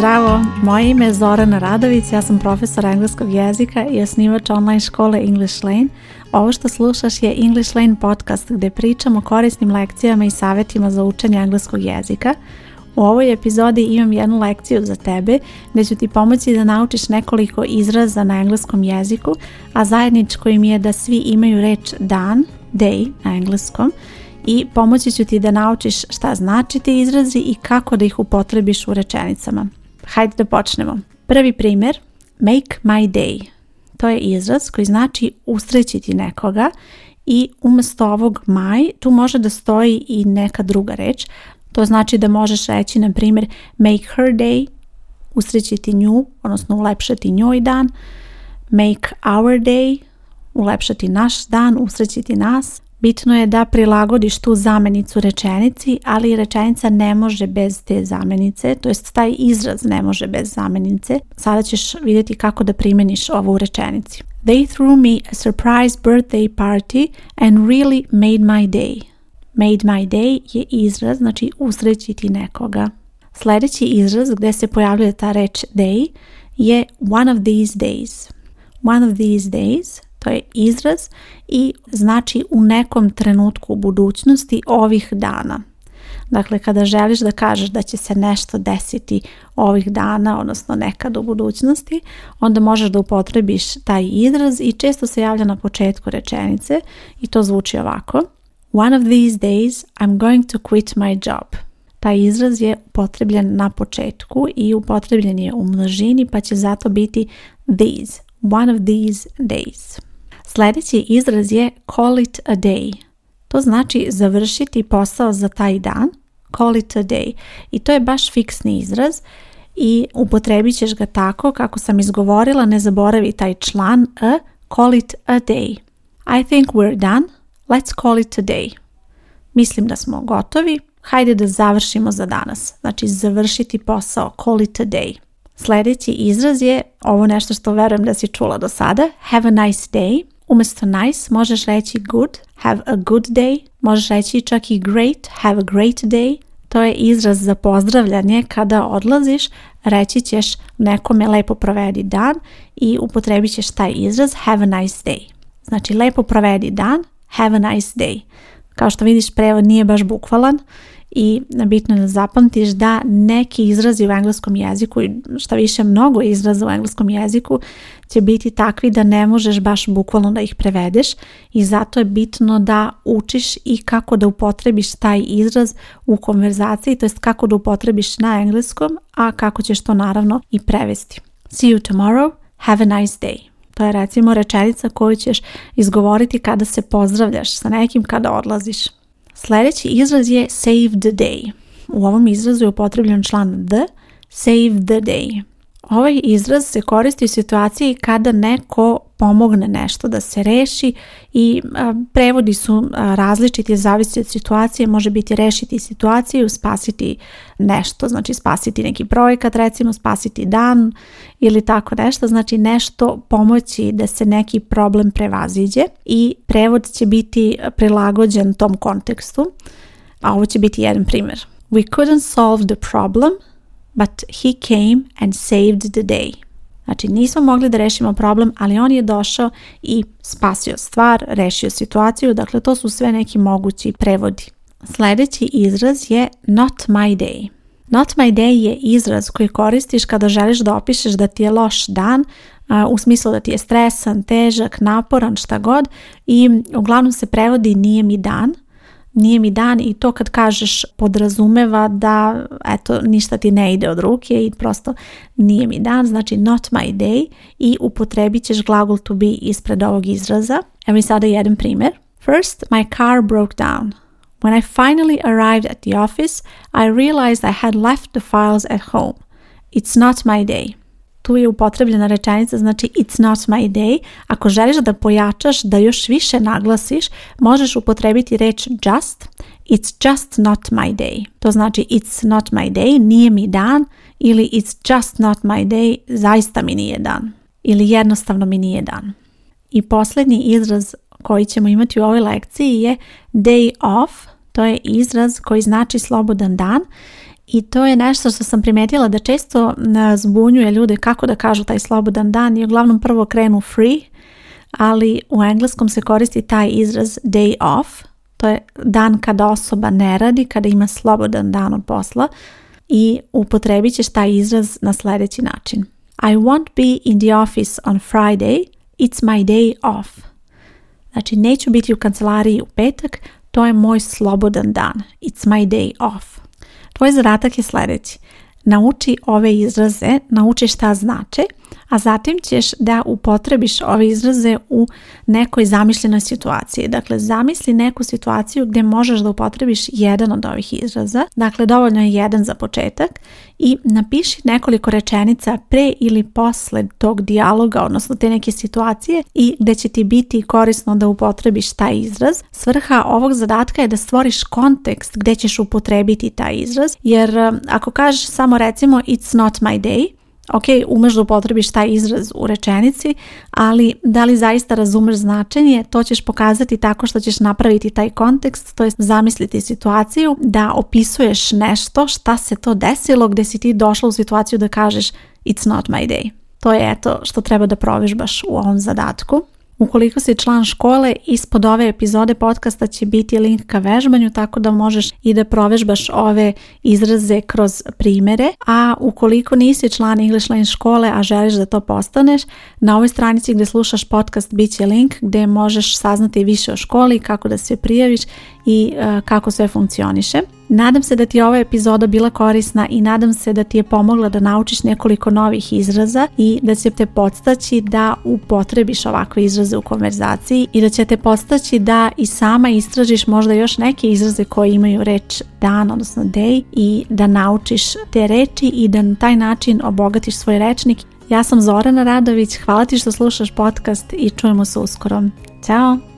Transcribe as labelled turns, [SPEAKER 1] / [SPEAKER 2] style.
[SPEAKER 1] Zdravo, moje ime je Zorana Radović, ja sam profesor engleskog jezika i osnivač online škole English Lane. Ovo što slušaš je English Lane podcast gdje pričam o korisnim lekcijama i savjetima za učenje engleskog jezika. U ovoj epizodi imam jednu lekciju za tebe gdje ću ti pomoći da naučiš nekoliko izraza na engleskom jeziku, a zajedničko im je da svi imaju reč dan, day na engleskom i pomoći ću ti da naučiš šta znači ti izrazi i kako da ih upotrebiš u rečenicama. Hajde da počnemo. Prvi primjer, make my day. To je izraz koji znači usrećiti nekoga i umjesto ovog my tu može da stoji i neka druga reč. To znači da možeš reći, na primjer, make her day, usrećiti nju, odnosno ulepšati njoj dan, make our day, ulepšati naš dan, usrećiti nas, Bitno je da prilagodiš tu zamenicu rečenici, ali rečenica ne može bez te zamenice, to jest taj izraz ne može bez zamenice. Sada ćeš vidjeti kako da primeniš ovu rečenici. They threw me a surprise birthday party and really made my day. Made my day je izraz, znači usrećiti nekoga. Sljedeći izraz gdje se pojavljuje ta reč day je one of these days. One of these days to je izraz i znači u nekom trenutku u budućnosti ovih dana. Dakle, kada želiš da kažeš da će se nešto desiti ovih dana, odnosno nekad u budućnosti, onda možeš da upotrebiš taj izraz i često se javlja na početku rečenice i to zvuči ovako. One of these days I'm going to quit my job. Taj izraz je upotrebljen na početku i upotrebljen je u množini pa će zato biti these, one of these days. Sljedeći izraz je call it a day. To znači završiti posao za taj dan, call it a day. I to je baš fiksni izraz i upotrebit ćeš ga tako kako sam izgovorila, ne zaboravi taj član a, call it a day. I think we're done, let's call it a day. Mislim da smo gotovi, hajde da završimo za danas. Znači završiti posao, call it a day. Sljedeći izraz je ovo nešto što verujem da si čula do sada, have a nice day. Umjesto nice možeš reći good, have a good day, možeš reći čak i great, have a great day. To je izraz za pozdravljanje kada odlaziš, reći ćeš nekome lepo provedi dan i upotrebit ćeš taj izraz have a nice day. Znači lepo provedi dan, have a nice day. Kao što vidiš prevod nije baš bukvalan i bitno je da zapamtiš da neki izrazi u engleskom jeziku i šta više mnogo izraza u engleskom jeziku će biti takvi da ne možeš baš bukvalno da ih prevedeš i zato je bitno da učiš i kako da upotrebiš taj izraz u konverzaciji, to jest kako da upotrebiš na engleskom, a kako ćeš to naravno i prevesti. See you tomorrow, have a nice day. To je recimo rečenica koju ćeš izgovoriti kada se pozdravljaš sa nekim kada odlaziš. Sljedeći izraz je save the day. U ovom izrazu je upotrebljen član the, save the day. Ovaj izraz se koristi u situaciji kada neko pomogne nešto da se reši i prevodi su različiti, zavisi od situacije, može biti rešiti situaciju, spasiti nešto, znači spasiti neki projekat, recimo spasiti dan ili tako nešto, znači nešto pomoći da se neki problem prevaziđe i prevod će biti prilagođen tom kontekstu, a ovo će biti jedan primjer. We couldn't solve the problem, but he came and saved the day. Znači nismo mogli da rešimo problem, ali on je došao i spasio stvar, rešio situaciju, dakle to su sve neki mogući prevodi. Sljedeći izraz je not my day. Not my day je izraz koji koristiš kada želiš da opišeš da ti je loš dan, u smislu da ti je stresan, težak, naporan, šta god i uglavnom se prevodi nije mi dan – nije mi dan i to kad kažeš podrazumeva da eto ništa ti ne ide od ruke i prosto nije mi dan, znači not my day i upotrebit ćeš glagol to be ispred ovog izraza. Evo mi sada jedan primjer. First, my car broke down. When I finally arrived at the office, I realized I had left the files at home. It's not my day tu je upotrebljena rečenica, znači it's not my day. Ako želiš da pojačaš, da još više naglasiš, možeš upotrebiti reč just, it's just not my day. To znači it's not my day, nije mi dan, ili it's just not my day, zaista mi nije dan, ili jednostavno mi nije dan. I posljednji izraz koji ćemo imati u ovoj lekciji je day off, to je izraz koji znači slobodan dan i to je nešto što sam primetila da često zbunjuje ljude kako da kažu taj slobodan dan i uglavnom prvo krenu free, ali u engleskom se koristi taj izraz day off, to je dan kada osoba ne radi, kada ima slobodan dan od posla i upotrebit ćeš taj izraz na sljedeći način. I won't be in the office on Friday, it's my day off. Znači, neću biti u kancelariji u petak, to je moj slobodan dan. It's my day off. Tvoj zadatak je sljedeći. Nauči ove izraze, nauči šta znače a zatim ćeš da upotrebiš ove izraze u nekoj zamišljenoj situaciji. Dakle, zamisli neku situaciju gdje možeš da upotrebiš jedan od ovih izraza. Dakle, dovoljno je jedan za početak i napiši nekoliko rečenica pre ili posle tog dijaloga, odnosno te neke situacije i gdje će ti biti korisno da upotrebiš taj izraz. Svrha ovog zadatka je da stvoriš kontekst gdje ćeš upotrebiti taj izraz, jer eh, ako kažeš samo recimo it's not my day, Ok, umeš da upotrebiš taj izraz u rečenici, ali da li zaista razumeš značenje, to ćeš pokazati tako što ćeš napraviti taj kontekst, to jest zamisliti situaciju, da opisuješ nešto, šta se to desilo, gde si ti došla u situaciju da kažeš it's not my day. To je eto što treba da baš u ovom zadatku. Ukoliko si član škole, ispod ove epizode podcasta će biti link ka vežbanju tako da možeš i da provežbaš ove izraze kroz primere, a ukoliko nisi član English Line škole, a želiš da to postaneš, na ovoj stranici gdje slušaš podcast bit će link gdje možeš saznati više o školi, kako da se prijaviš i e, kako sve funkcioniše. Nadam se da ti je ova epizoda bila korisna i nadam se da ti je pomogla da naučiš nekoliko novih izraza i da će te podstaći da upotrebiš ovakve izraze u konverzaciji i da će te podstaći da i sama istražiš možda još neke izraze koji imaju reč dan, odnosno day i da naučiš te reči i da na taj način obogatiš svoj rečnik. Ja sam Zorana Radović, hvala ti što slušaš podcast i čujemo se uskoro. Ćao!